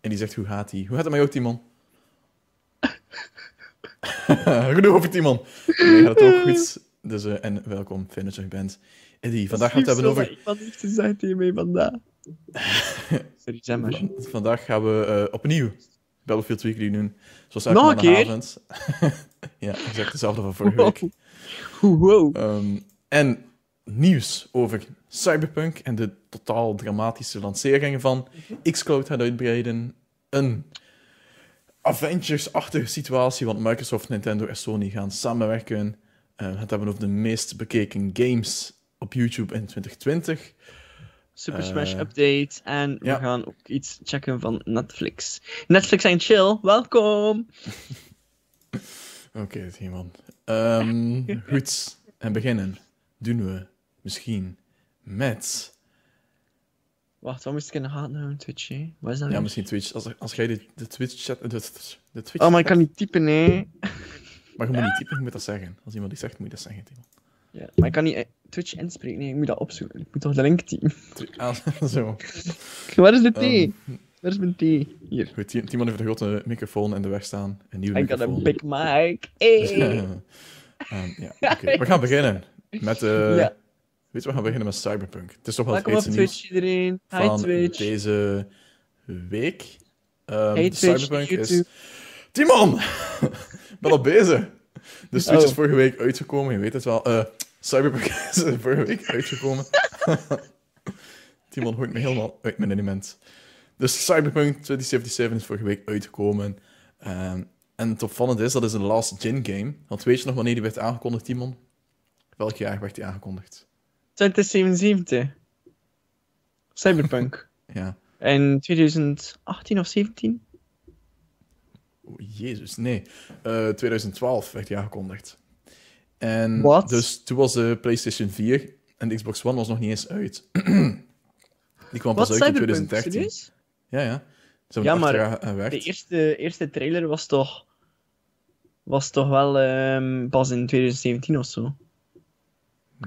En die zegt, hoe gaat hij? Hoe gaat het met jou, Timon? Genoeg over Timon. Nee, gaat het ook goed. Dus, eh, en welkom, fijn dat je er bent. Eddie, vandaag gaan we het hebben over... Wat heeft te zeggen tegen mij vandaag? Sorry, zeg Vandaag gaan we eh, opnieuw Battlefield Weekly doen. Zoals Nog elke een keer? maandagavond. ja, exact dezelfde van vorige week. Wow. wow. Ehm, en nieuws over Cyberpunk en de totaal dramatische lanceringen van xCloud gaat uitbreiden. Een Avengers-achtige situatie, want Microsoft, Nintendo en Sony gaan samenwerken. We gaan het hebben over de meest bekeken games op YouTube in 2020. Super eh, Smash Update. En ja. we gaan ook iets checken van Netflix. Netflix en chill, welkom! Oké, Timon. Ehm goed, en beginnen doen we misschien met... Wacht, wat moest ik in de gaten houden? Twitch, hè? Wat is dat Ja, misschien Twitch. Als, als jij de, de Twitch-chat... De, de Twitch Oh, maar ik kan niet typen, nee. Maar je moet niet typen, je moet dat zeggen. Als iemand iets zegt, moet je dat zeggen, Timon. Ja, maar ik kan niet eh, Twitch inspreken, nee, ik moet dat opzoeken. Ik moet toch de link typen. Ah, zo. Waar is de thee? Ehm, Waar is mijn thee? Hier. goed, Ti- Timon heeft een grote microfoon in de weg staan. Een nieuwe Ik had microfoon. een big mic. Hey. Ehm, ja, oké. We gaan beginnen met... eh Ja. Weet je, we gaan beginnen met Cyberpunk. Het is toch wel het heetste nieuws Twitch, iedereen. Hi, van Twitch. deze week. Ehm, Hey, Twitch, Cyberpunk is... Timon! Ik ben al bezig. De Switch Oh. is vorige week uitgekomen, je weet het wel. Eh, Cyberpunk is vorige week uitgekomen. Timon hoort me helemaal uit mijn element. Dus Cyberpunk 2077 is vorige week uitgekomen. Ehm, en het opvallende is, dat is een last-gen game. Want weet je nog wanneer die werd aangekondigd, Timon? Welk jaar werd die aangekondigd? 2077. Cyberpunk. Ja. In 2018 of 17? Oh, jezus, nee. Eh, 2012 werd die aangekondigd. En Wat? dus toen was de PlayStation 4 en de Xbox One was nog niet eens uit. die kwam pas uit in Cyberpunk? 2013. Serieus? Ja, ja. Ze Ja, maar. De eerste, eerste trailer was toch... Was toch wel ehm, pas in 2017 of zo?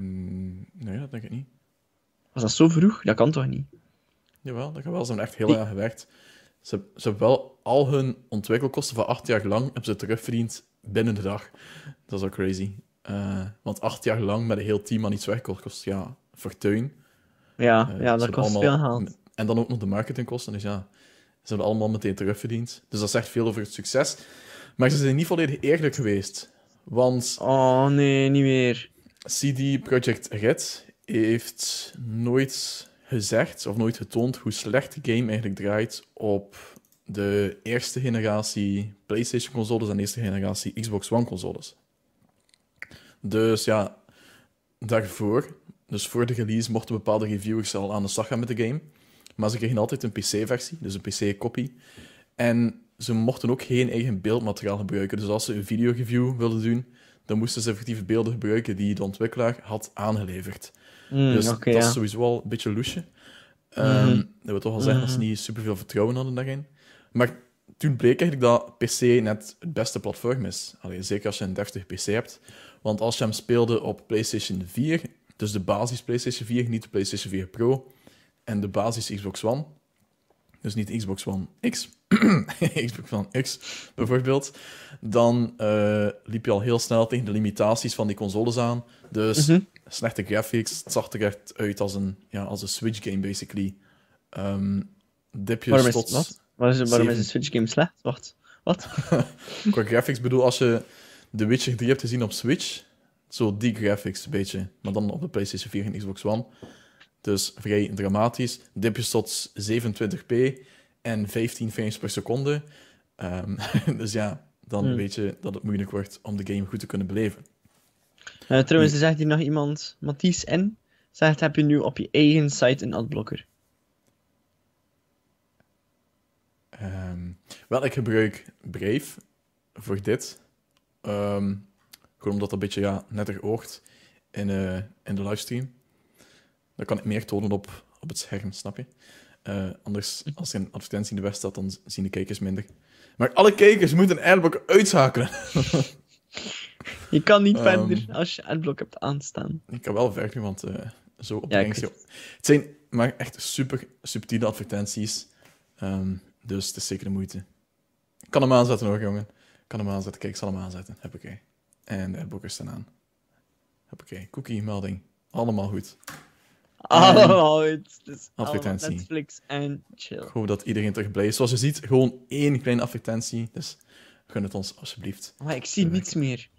Mm, nee, dat denk ik niet. Was dat zo vroeg? Dat kan toch niet? Jawel, dat kan wel. Ze hebben echt heel lang gewerkt. Ze, ze hebben wel al hun ontwikkelkosten van acht jaar lang hebben ze terugverdiend binnen de dag. Dat is ook crazy. Eh, want acht jaar lang met een heel team aan iets werken kost ja, fortuin. Ja, Eh, ja dat hebben kost allemaal- veel geld. En dan ook nog de marketingkosten. Dus ja, ze hebben allemaal meteen terugverdiend. Dus dat zegt veel over het succes. Maar ze zijn niet volledig eerlijk geweest. Want Oh nee, niet meer. CD Projekt Red heeft nooit gezegd of nooit getoond hoe slecht de game eigenlijk draait op de eerste generatie PlayStation consoles en de eerste generatie Xbox One consoles. Dus ja, daarvoor, dus voor de release, mochten bepaalde reviewers al aan de slag gaan met de game. Maar ze kregen altijd een PC-versie, dus een PC-kopie. En ze mochten ook geen eigen beeldmateriaal gebruiken. Dus als ze een videoreview wilden doen, dan moesten ze effectief beelden gebruiken die de ontwikkelaar had aangeleverd. Mm, dus dat ja. is sowieso wel een beetje loesje. Mhm. Dat wil toch wel zeggen dat ze Mhm. niet superveel vertrouwen hadden daarin. Maar toen bleek eigenlijk dat PC net het beste platform is. Allee, zeker als je een deftige PC hebt. Want als je hem speelde op PlayStation 4, dus de basis PlayStation 4, niet de PlayStation 4 Pro, en de basis Xbox One, dus niet Xbox One X, Xbox One X bijvoorbeeld, dan eh, liep je al heel snel tegen de limitaties van die consoles aan. Dus Mhm. slechte graphics, het zag er echt uit als een, ja, als een Switch game, basically. Ehm dipjes Waarom is, tot... Waarom is, waarom is een Switch game slecht? Wacht. Wat? Qua graphics bedoel, als je The Witcher 3 hebt gezien op Switch, zo die graphics een beetje, maar dan op de PlayStation 4 en Xbox One. Dus vrij dramatisch. Dipjes tot 27p en 15 frames per seconde. Ehm, dus ja, dan Hmm. weet je dat het moeilijk wordt om de game goed te kunnen beleven. Eh, trouwens, er zegt hier nog iemand, Mathies N. Zegt, heb je nu op je eigen site een adblocker? Ehm, wel, ik gebruik Brave voor dit. Ehm, gewoon omdat dat een beetje ja, netter oogt in, eh, in de livestream. Dan kan ik meer tonen op, op het scherm, snap je? Eh, anders, als er een advertentie in de weg staat, dan zien de kijkers minder. Maar alle kijkers moeten een adblock uitschakelen. Je kan niet Ehm. verder als je adblock hebt aanstaan. Ik kan wel verder, want eh, zo op Ja, de Het zijn maar echt super subtiele advertenties. Ehm, Dus het is zeker de moeite. Ik kan hem aanzetten hoor, jongen. Ik kan hem aanzetten. Kijk, ik zal hem aanzetten. Heb ik En de boekers staan aan. Heb ik Cookie, melding. Allemaal goed. Goed. Dus advertentie. Netflix en chill. Ik hoop dat iedereen terug blij is. Zoals je ziet, gewoon één kleine advertentie. Dus gun het ons alsjeblieft. Maar ik zie niets meer.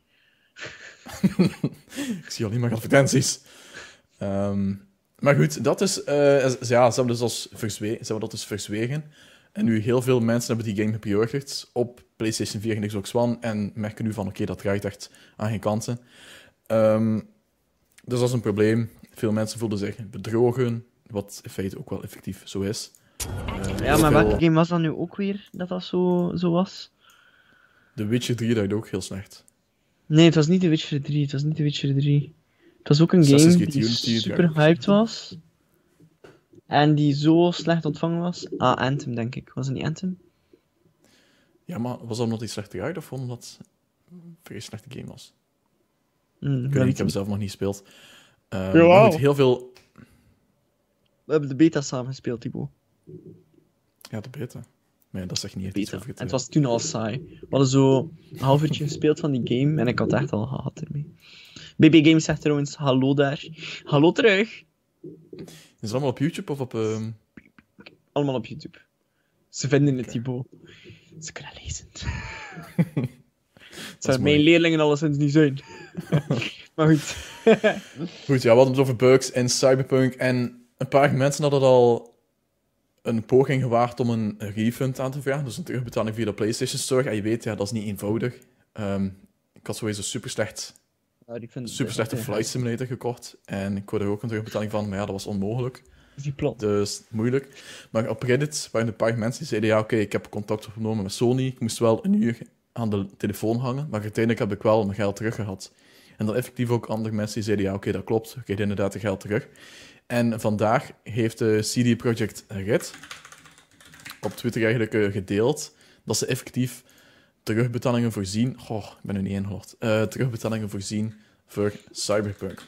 ik zie alleen maar advertenties. Ehm, maar goed, dat is... eh, ja, ze hebben, dus als verzwe- ze hebben dat dus verzwegen. En nu heel veel mensen hebben die game gepreorderd op PlayStation 4 en Xbox One. En merken nu van, oké, dat draait echt aan geen kanten. Ehm, dus dat is een probleem. Veel mensen voelden zich bedrogen. Wat in feite ook wel effectief zo is. Eh, Ja, maar veel- welke game was dat nu ook weer dat dat zo, zo was? The Witcher 3 draait ook heel slecht. Nee, het was niet The Witcher 3. Het was niet The Witcher 3. Het was ook een Assassin's game die Unity super hyped was. En die zo slecht ontvangen was. Ah, Anthem, denk ik. Was het niet Anthem? Ja, maar was dat omdat hij slecht eruit of omdat het een vrij slechte game was? Hmm, Ik, weet dat niet, ik heb hem zelf nog niet gespeeld. Ehm, maar goed, heel veel... We hebben de beta samen gespeeld. Ja, de beta. Maar ja, dat zegt niet echt Beta. En het... het was toen al saai. We hadden zo een half uurtje gespeeld van die game en ik had het echt al gehad ermee. BB Games zegt trouwens hallo daar. Hallo terug. Is het allemaal op YouTube of op... ehm, Allemaal op YouTube. Ze vinden het, Thibaut. Ze kunnen lezen. Het zou mijn leerlingen alleszins niet zijn. maar goed. Goed, ja, we hadden het over bugs in Cyberpunk. En een paar mensen hadden al een poging gewaagd om een refund aan te vragen. Dus een terugbetaling via de PlayStation Store. En je weet, ja, dat is niet eenvoudig. Ehm, ik had sowieso super slecht, Nou, ik vind super slechte Flight Simulator gekocht. En ik hoorde er ook een terugbetaling van, maar ja, dat was onmogelijk. Die plat? Dus moeilijk. Maar op Reddit waren er een paar mensen die zeiden: Ja, oké, ik heb contact opgenomen met Sony. Ik moest wel een uur aan de telefoon hangen. Maar uiteindelijk heb ik wel mijn geld terug gehad. En dan effectief ook andere mensen die zeiden: Ja, oké, dat klopt. Ik kreeg inderdaad het geld terug. En vandaag heeft de CD Projekt Red op Twitter eigenlijk eh, gedeeld dat ze effectief terugbetalingen voorzien. Goh, ik ben er niet ingehoord. Eh terugbetalingen voorzien voor Cyberpunk.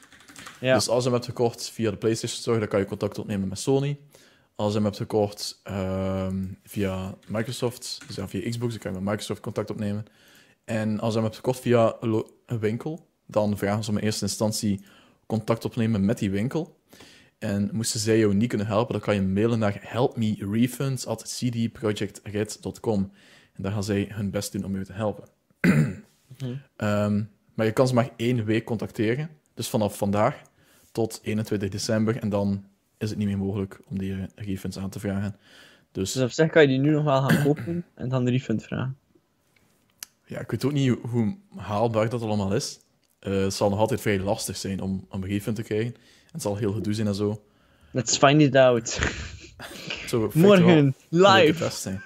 Ja. Dus als je hem hebt gekocht via de PlayStation Store, dan kan je contact opnemen met Sony. Als je hem hebt gekocht ehm, via Microsoft, dus ja, via Xbox, dan kan je met Microsoft contact opnemen. En als je hem hebt gekocht via een winkel, dan vragen ze om in eerste instantie contact opnemen met die winkel. En moesten zij jou niet kunnen helpen, dan kan je mailen naar helpmerefunds.cdprojectred.com. En daar gaan zij hun best doen om jou te helpen. Ehm, maar je kan ze maar één week contacteren. Dus vanaf vandaag tot 21 december. En dan is het niet meer mogelijk om die eh, refunds aan te vragen. Dus Dus op zich kan je die nu nog wel gaan kopen en dan de refund vragen. ja, ik weet ook niet hoe- haalbaar dat allemaal is. Eh, het zal nog altijd vrij lastig zijn om, een refund te krijgen. En het zal heel gedoe zijn en zo. Let's find it out. Morgen, live. zijn.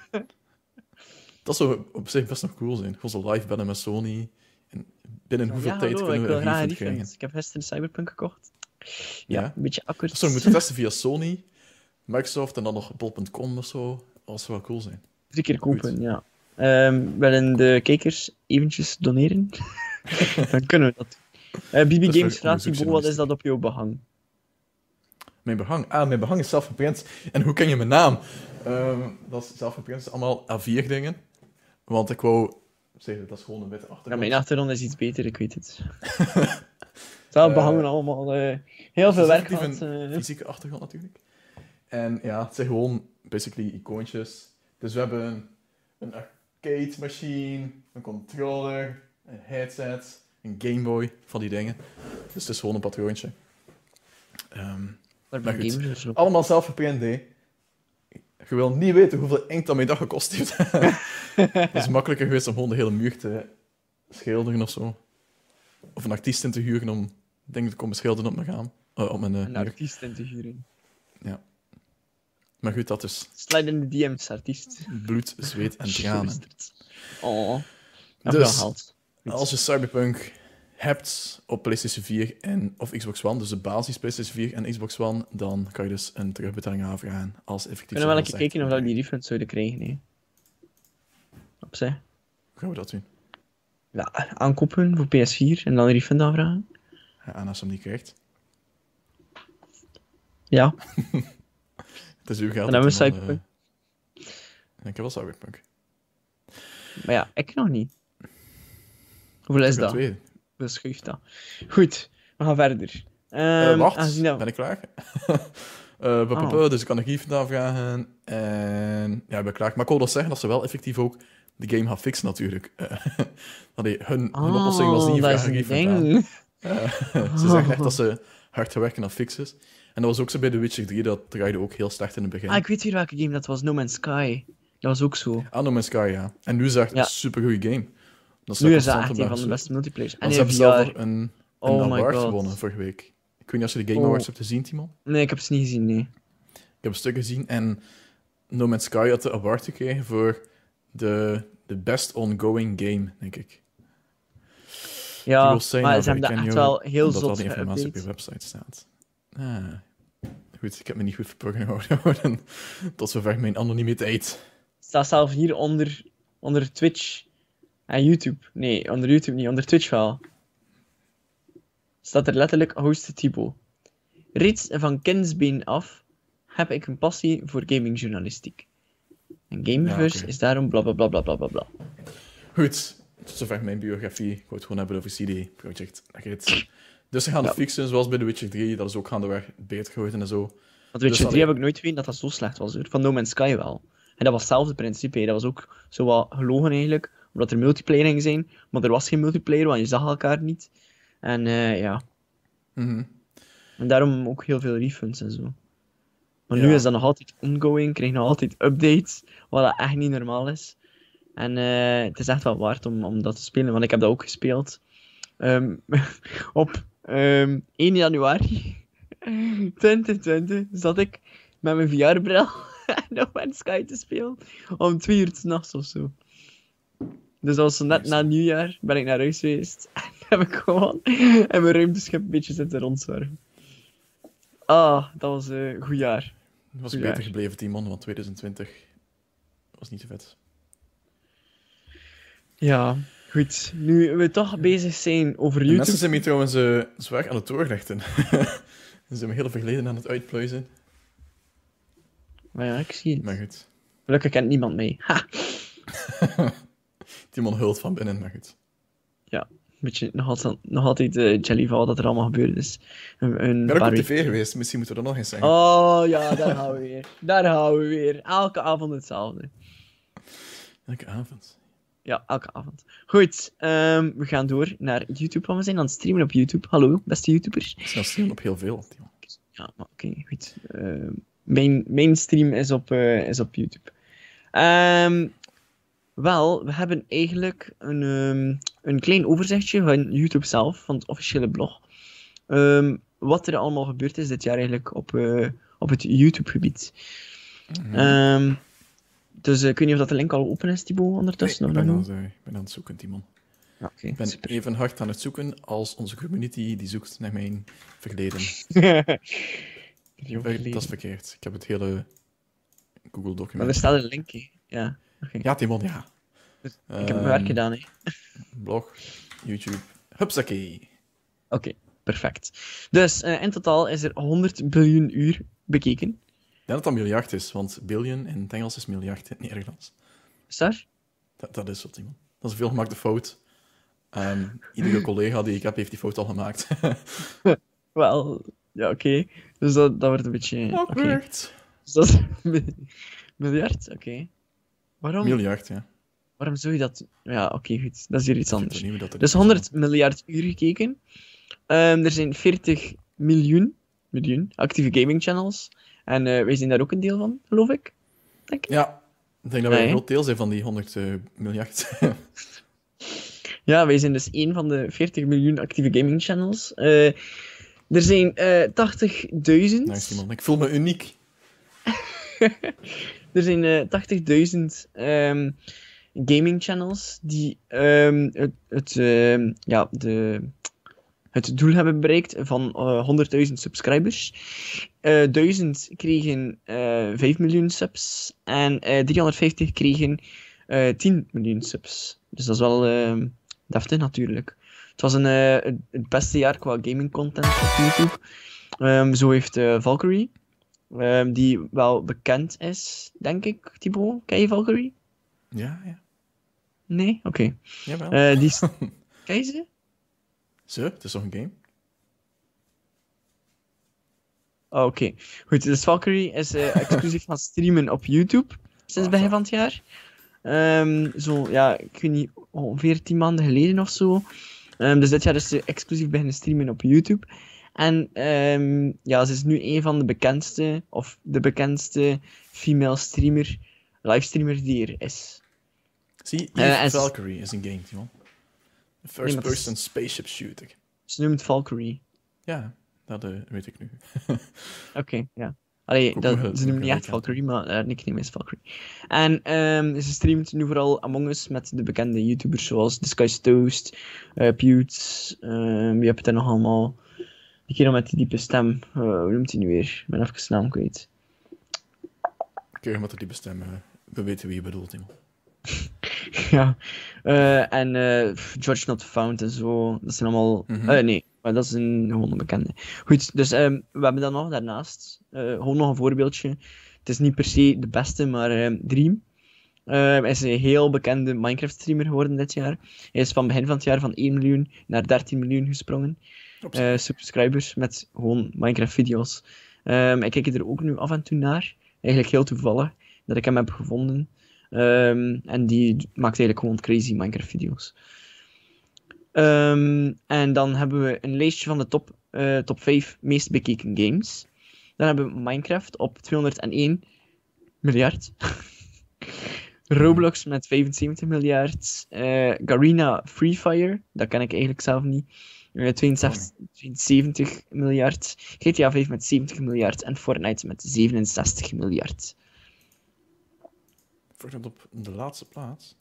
Dat zou op zich best nog cool zijn. Gewoon zo live bellen met Sony. En binnen hoeveel ja, tijd hallo, kunnen ik we een refund krijgen? Ik heb gisteren Cyberpunk gekocht. Ja, Ja. een beetje akkoord. Zou moeten testen via Sony, Microsoft en dan nog bol.com of zo. Dat zou wel cool zijn. Drie keer kopen, ja. Ehm willen de kijkers eventjes doneren? dan kunnen we dat. Eh BB Games vraagt wat is dat op jouw behang? Mijn behang. Ah, mijn behang is zelfgeprint. En hoe ken je mijn naam? Ehm, dat is zelfgeprint. Allemaal A4 dingen. Want ik wou zeggen, dat is gewoon een witte Ja, achtergrond. mijn achtergrond is iets beter, ik weet het. Zelf Eh, behangen allemaal eh, heel veel werk een eh. fysieke achtergrond natuurlijk. En ja, het zijn gewoon basically icoontjes. Dus we hebben een, arcade machine, een controller, een headset, een Game Boy, van die dingen. Dus het is gewoon een patroontje. Maar goed. op. allemaal zelf geprint, hè. Je wil niet weten hoeveel inkt dat mijn dag gekost heeft. het is makkelijker geweest om gewoon de hele muur te schilderen of zo. Of een artiest in te huren om dingen te komen schilderen op mijn raam. eh, op mijn eh, Een muur. artiest in te huren. Maar goed, dat is Slide in de DM's, artiest. bloed, zweet en tranen. Oh. Dus-. Als je Cyberpunk hebt op PlayStation 4 en, of Xbox One, dus de basis PlayStation 4 en Xbox One, dan kan je dus een terugbetaling aanvragen als effectief Kunnen we wel kijken of we die refund zouden krijgen, hè? Op zich. Hoe gaan we dat doen? Ja, aankopen voor PS4 en dan een refund aanvragen. En als je hem niet krijgt, Ja, het is uw geld. Dan hebben we Cyberpunk. En ik heb wel Cyberpunk. Maar ja, ik nog niet. Hoeveel is dat? twee. Hoeveel schuift dat? Goed, we gaan verder. Ehm, wacht, dat- ben ik klaar? Oh. Dus ik kan de Gief vandaan vragen. En ja, ik ben klaar. Maar ik wil dus zeggen dat ze wel effectief ook de game gaan fixen, natuurlijk. Eh, allee, hun, hun oplossing was niet dat ze zeggen echt dat ze hard gaan werken aan fixes. En dat was ook zo bij The Witcher 3, dat draaide ook heel slecht in het begin. Ah, ik weet weer welke game dat was. No Man's Sky. Dat was ook zo. Ah, No Man's Sky, ja. En nu is het echt een supergoeie game. Dat Nu is dat echt een van de beste multiplayers. En ze hebben zelf een, een Oh award gewonnen vorige week. Ik weet niet of je de Game Oh. Awards hebt gezien, Timon. Nee, ik heb ze niet gezien, nee. Ik heb een stuk gezien en No Man's Sky had de award gekregen voor de, de best ongoing game, denk ik. Ja, maar dat ze hebben dat echt wel heel omdat al zot die informatie op je website staat. Ah. Goed, ik heb me niet goed verborgen gehouden. Tot zover mijn anonimiteit. Staat zelf hier onder, onder Twitch en YouTube. Nee, onder YouTube niet, onder Twitch wel. Staat er letterlijk host Thibaut. Reeds van kindsbeen af heb ik een passie voor gamingjournalistiek. En Gameverse Ja, is daarom bla bla bla bla bla bla. Goed, tot zover mijn biografie. Ik wou het gewoon hebben over CD Projekt Red. Dus ze gaan Ja. het fixen, zoals bij The Witcher 3. Dat is ook gaandeweg beter geworden en zo. Want Witcher Dus 3 allee. heb ik nooit geweten dat dat zo slecht was hoor. Van No Man's Sky wel. En dat was hetzelfde principe. hè. Dat was ook zo wat gelogen eigenlijk. Omdat er multiplayer ging zijn. Maar er was geen multiplayer, want je zag elkaar niet. En eh, ja. Mhm. En daarom ook heel veel refunds en zo. Maar nu is dat nog altijd ongoing. Krijg je nog altijd updates. Wat dat echt niet normaal is. En eh, het is echt wel waard om, om dat te spelen. Want ik heb dat ook gespeeld. Ehm, op ehm 1 januari 2020 zat ik met mijn VR-bril No Man's Sky te spelen. Om twee uur s'nachts of zo. Dus dat was zo net na nieuwjaar ben ik naar huis geweest. En heb ik gewoon in mijn ruimteschip een beetje zitten rondzwerven. Ah, dat was eh, een goed jaar. Het was beter gebleven, Timon, want 2020 was niet zo vet. Ja, goed. Nu we toch bezig zijn over YouTube. mensen zijn me trouwens eh, zwaar aan het doorlichten. Ze zijn me heel verleden aan het uitpluizen. Maar ja, ik zie het. Maar goed. Gelukkig kent niemand mee. Ha! Timon hult van binnen, maar goed. Beetje nog altijd, nog altijd eh, jelly van wat dat er allemaal gebeurd is. Een, een Ik ben ook op tv geweest, misschien moeten we dat nog eens zeggen. Oh ja, daar gaan we weer. Daar gaan we weer. Elke avond hetzelfde. Elke avond. Ja, elke avond. Goed, ehm, we gaan door naar YouTube, want we zijn aan het streamen op YouTube. Hallo, beste YouTubers. Ik streamen op heel veel. Ja, maar oké, goed. Ehm, mijn, mijn stream is op, eh, is op YouTube. Ehm, wel, we hebben eigenlijk een, een klein overzichtje van YouTube zelf, van het officiële blog. Wat er allemaal gebeurd is dit jaar eigenlijk op, eh, op het YouTube-gebied. Ehm, dus eh, ik weet niet of dat de link al open is, Thibaut, ondertussen. ik, of ben nog aan eh, ik ben aan het zoeken, Timon. Ja, Ik ben super. even hard aan het zoeken als onze community die zoekt naar mijn verleden. Heel Dat is verkeerd. Ik heb het hele Google Maar document. er staat een link, hè. Ja. Ja, Timon, ja. Dus Ik heb mijn werk Ehm, gedaan, hè. Blog, YouTube. Hupsakee. Oké, perfect. Dus eh, in totaal is er 100 biljoen uur bekeken. Denk dat dat miljard is, want billion in het Engels is miljard in het Nederlands. Is dat? Dat, dat is wat, Timon. Dat is een veelgemaakte fout. Ehm, iedere collega die ik heb, heeft die fout al gemaakt. Wel, ja, oké. Dus dat, dat wordt een beetje... Oké. Dus dat is mi- miljard, oké. Waarom, Miljard, ja. waarom zou je dat... Ja, oké, goed. Dat is hier iets anders. er Dus is. 100 miljard uur gekeken. Ehm, er zijn 40 miljoen, miljoen actieve gaming channels. En eh, wij zijn daar ook een deel van, geloof ik. Denk ik. Ja, ik denk dat wij een groot deel zijn van die 100 eh, miljard. Ja, wij zijn dus één van de 40 miljoen actieve gaming channels. Eh, er zijn eh 80.000. nice, Timon. Ik voel me uniek. Er zijn eh 80.000 ehm, gaming channels die ehm, het, het, ehm, ja, de, het doel hebben bereikt van eh 100.000 subscribers. Eh 1000 kregen eh 5 miljoen subs en eh 350 kregen eh 10 miljoen subs. Dus dat is wel ehm deftig natuurlijk. Het was een, eh, het- beste jaar qua gaming content op YouTube. Ehm, zo heeft eh, Valkyrie ehm, die wel bekend is, denk ik, Thibaut. Ken je Valkyrie? Ja, ja. Nee? Oké. Jawel. Eh, die. Ken je ze? Zo, het is toch een game? Oh, Oké. Goed, dus Valkyrie is eh, exclusief gaan streamen op YouTube sinds Ah, begin zo. van het jaar. Ehm, zo, ja, ik weet niet, ongeveer 10 maanden geleden of zo. Ehm, dus dit jaar is ze exclusief beginnen streamen op YouTube. En ehm, ja, ze is nu een van de bekendste, of de bekendste female streamer, livestreamer die er is. Zie, ze- Valkyrie is een game, man. Een maar het is- first-person spaceship shooter. Ze noemt Valkyrie. Ja, dat eh, weet ik nu. Oké, ja. Allee, dat, ze noemen niet echt. Valkyrie, maar haar nickname is Valkyrie. En ehm, ze streamt nu vooral Among Us met de bekende YouTubers zoals Disguised Toast, eh Pewds, ehm, wie heb je er nog allemaal? Die kerel met die diepe stem, eh, hoe noemt hij nu weer? Ik ben even zijn naam kwijt. Je met die bestemmen? We weten wie je bedoelt, man. ja. Eh, en eh, George Not Found en zo, dat zijn allemaal... Mhm. eh, nee, maar dat is een gewoon onbekende. Goed, dus ehm, we hebben dan nog daarnaast, gewoon nog een voorbeeldje. Het is niet per se de beste, maar ehm, Dream. Ehm, is een heel bekende Minecraft-streamer geworden dit jaar. Hij is van begin van het jaar van 1 miljoen naar 13 miljoen gesprongen. Subscribers met gewoon Minecraft-video's. Ehm ik kijk er ook nu af en toe naar. Eigenlijk heel toevallig dat ik hem heb gevonden. Ehm, en die maakt eigenlijk gewoon crazy Minecraft-video's. Ehm, en dan hebben we een lijstje van de top, eh, top 5 meest bekeken games. Dan hebben we Minecraft op 201 miljard. Roblox met 75 miljard. eh, Garena Free Fire, dat ken ik eigenlijk zelf niet. Eh, 62, 72 miljard. GTA 5 met 70 miljard. En Fortnite met 67 miljard. Fortnite op de laatste plaats.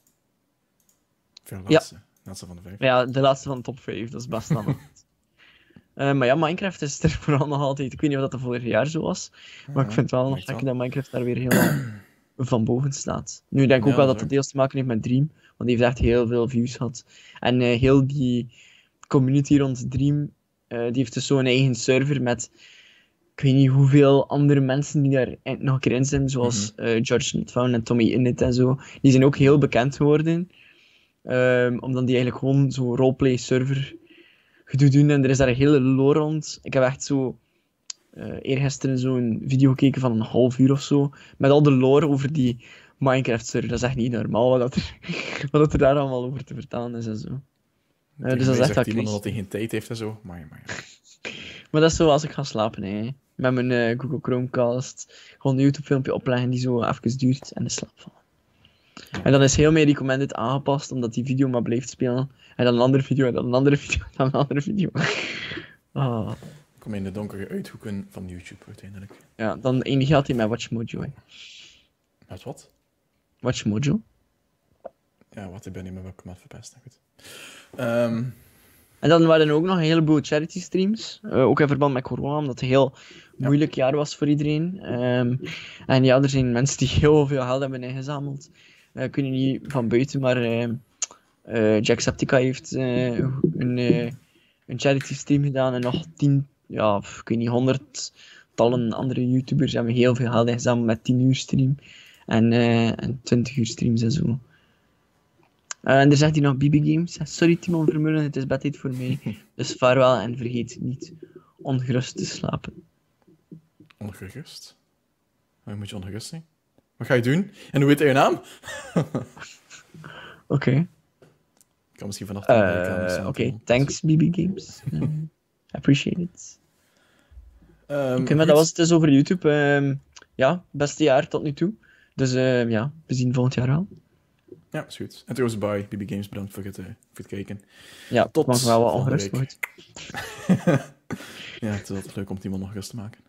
Of ja, Ja. laatste. Laatste van de vijf. Ja, de laatste van de top 5, dat is best dan. Eh, maar ja, Minecraft is er vooral nog altijd. Ik weet niet of dat de vorig jaar zo was. Maar ik vind wel nog dat Minecraft daar weer helemaal van boven staat. Nu ik denk ik ook wel dat het deels te maken heeft met Dream. Want die heeft echt heel veel views gehad. En eh, heel die community rond Dream, eh, die heeft dus zo'n eigen server met ik weet niet hoeveel andere mensen die daar in- nog een keer in zijn, zoals Mhm. eh, George Notfound en Tommy Innit en zo. Die zijn ook heel bekend geworden. Ehm, omdat die eigenlijk gewoon zo'n roleplay server gedoe doen. En er is daar een hele lore rond. Ik heb echt zo eh eergisteren zo'n video gekeken van een half uur of zo. Met al de lore over die Minecraft server. Dat is echt niet normaal wat, dat er, wat dat er daar allemaal over te vertellen is en zo. Dus dat is echt wel iemand dat hij geen tijd heeft en zo. Maar, maar. Maar dat is zo als ik ga slapen, hè. Met mijn eh, Google Chromecast. Gewoon een YouTube filmpje opleggen die zo even duurt en de slaap vallen. En dan is heel mijn recommended aangepast, omdat die video maar blijft spelen. En dan een andere video, en dan een andere video, en dan een andere video. Ah, Kom in de donkere uithoeken van YouTube uiteindelijk. ja, dan eindig je altijd met Watch Mojo, hè. Met wat? Watch Mojo. Ja, wat ik ben niet met welke maat verpest. Goed. Ehm, En dan waren er ook nog een heleboel charity streams. eh, ook in verband met corona, omdat het een heel Ja. moeilijk jaar was voor iedereen. Ehm, en ja, er zijn mensen die heel veel geld hebben ingezameld. Eh ik weet niet van buiten, maar ehm eh, Jacksepticeye heeft eh, een, eh, een charity stream gedaan. En nog tien, ja, ik weet niet, honderdtallen andere YouTubers hebben heel veel geld ingezameld met 10 uur stream. En, eh, en 20 uur streams en zo. Eh, en dan zegt hij nog BB Games. Sorry Timon Vermeulen, het is bedtijd voor mij. Dus vaarwel en vergeet niet ongerust te slapen. ongerust. Waarom moet je ongerust zijn? Wat ga je doen? En hoe weet hij je naam? Oké. Ik kan misschien vanaf Eh, Oké, thanks BB Games. Eh, appreciate it. Um, Oké, maar dat was het dus over YouTube. Ehm, ja, beste jaar tot nu toe. Dus ehm, ja, we zien volgend jaar wel. Ja, is goed. En trouwens, bye. BB Games, bedankt voor het, eh, voor het kijken. Ja, Tot mag wel maar week. goed. ja, het is altijd leuk om iemand nog rust te maken.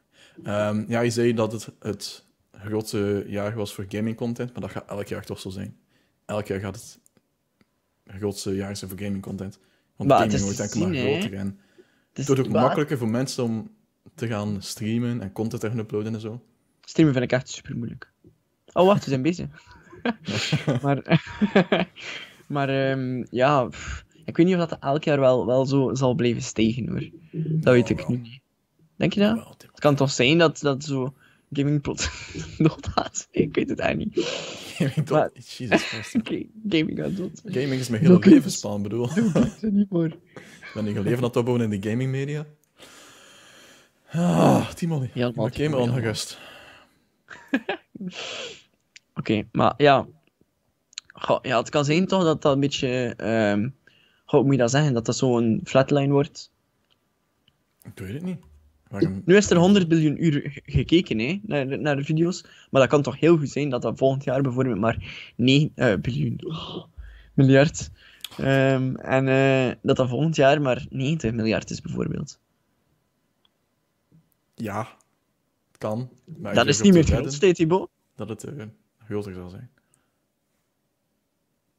Ehm, ja, je zei dat het het grootste jaar was voor gaming content, maar dat gaat elk jaar toch zo zijn. Elk jaar gaat het grootste jaar zijn voor gaming content. Want gaming wordt enkel maar groter. En Het wordt ook makkelijker voor mensen om te gaan streamen en content te gaan uploaden en zo. Streamen vind ik echt super moeilijk. Oh, wacht, we zijn bezig. maar maar ehm, ja, pff, ik weet niet of dat elk jaar wel, wel zo zal blijven stijgen hoor. Dat weet ik nu niet. Denk je dat? Het kan toch zijn dat, dat zo gaming plot doodgaat. Ik weet het eigenlijk niet. Gaming tot... Jesus Christ. Gaming gaat dood. Gaming is mijn hele levensplan, bedoel. Doe dat er niet voor. Ik ben een leven aan het opbouwen in de gaming media. Ah, Timon. Ik ben ongerust. Oké, maar ja. Goh, ja. Het kan zijn toch dat dat een beetje. goh, hoe moet je dat zeggen? Dat dat zo'n flatline wordt. Ik weet het niet. Waarom... Nu is er 100 biljoen uur ge- gekeken hè, naar, de- naar de video's. Maar dat kan toch heel goed zijn dat dat volgend jaar bijvoorbeeld maar 9 eh, biljoen. oh, miljard. Ehm, en eh, dat dat volgend jaar maar 90 miljard is, bijvoorbeeld. Ja, het kan. Maar dat is niet meer te grootste, hè, Thibaut. Dat het eh, zal zijn.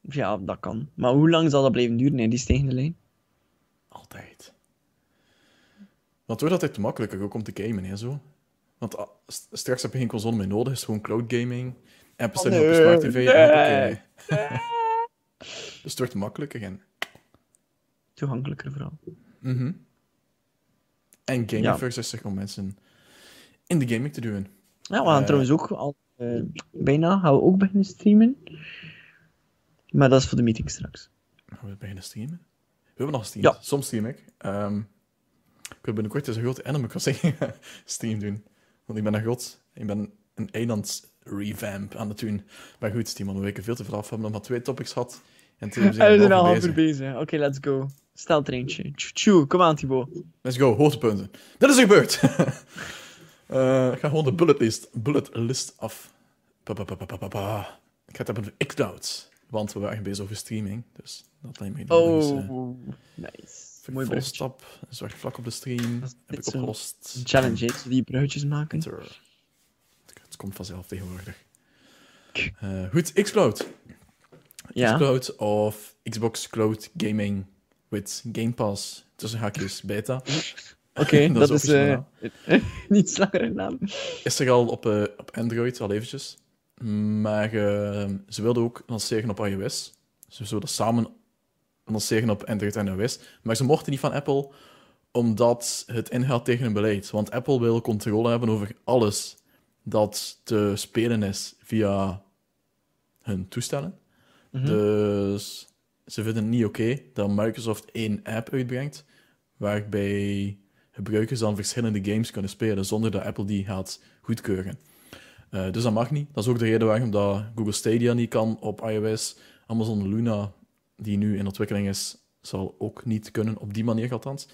Ja, dat kan. Maar hoe lang zal dat blijven duren, hè, die stijgende lijn? Altijd. Want het wordt altijd makkelijker ook om te gamen, hè, zo. Want ah, st- straks heb je geen console meer nodig, is gewoon cloud gaming. Staan Oh, op je smart tv. nee. en dus het wordt makkelijker. En, Toegankelijker vooral. Mhm. en gaming Ja. om mensen in de gaming te doen. Ja, we gaan Eh. trouwens ook al eh, bijna gaan we ook beginnen streamen. Maar dat is voor de meeting straks. Gaan we beginnen streamen? We hebben nog gestreamd. Ja. Soms stream ik. Ehm, ik wil binnenkort eens een grote Crossing stream doen. Want ik ben een god. Ik ben een eiland revamp aan het doen. Maar goed, Timon, we weken veel te veel af. We hebben nog maar twee topics gehad. En twee En we zijn zijn er al al half bezig. uur bezig. Oké, let's go. Stel treintje. Tjoe, kom aan, Thibaut. Let's go, hoogtepunten. Dit is er gebeurd! Eh, ik ga gewoon de bullet list, bullet list af. Pa, pa, pa, pa, pa, pa, pa. Ik ga het hebben over xCloud. Want we waren bezig over streaming. Dus dat lijkt me nog eens, eh, Oh, nice. Mooi Mooi brug. stap. Zorg vlak op de stream. Dat Heb ik opgelost. Een challenge, die bruggetjes maken. Het komt vanzelf tegenwoordig. Eh, goed, xCloud. Ja. xCloud of Xbox Cloud Gaming with Game Pass. Tussen haakjes beta. Oké, dat, is is eh niet slangere naam. Is er al op, eh, op Android al eventjes. Maar eh, ze wilden ook lanceren op iOS. Ze zouden samen lanceren op Android en iOS. Maar ze mochten niet van Apple, omdat het ingaat tegen hun beleid. Want Apple wil controle hebben over alles dat te spelen is via hun toestellen. Mhm. Dus ze vinden het niet oké dat Microsoft één app uitbrengt, waarbij gebruikers dan verschillende games kunnen spelen zonder dat Apple die gaat goedkeuren. Eh, dus dat mag niet. Dat is ook de reden waarom dat Google Stadia niet kan op iOS. Amazon Luna, die nu in ontwikkeling is, zal ook niet kunnen, op die manier althans.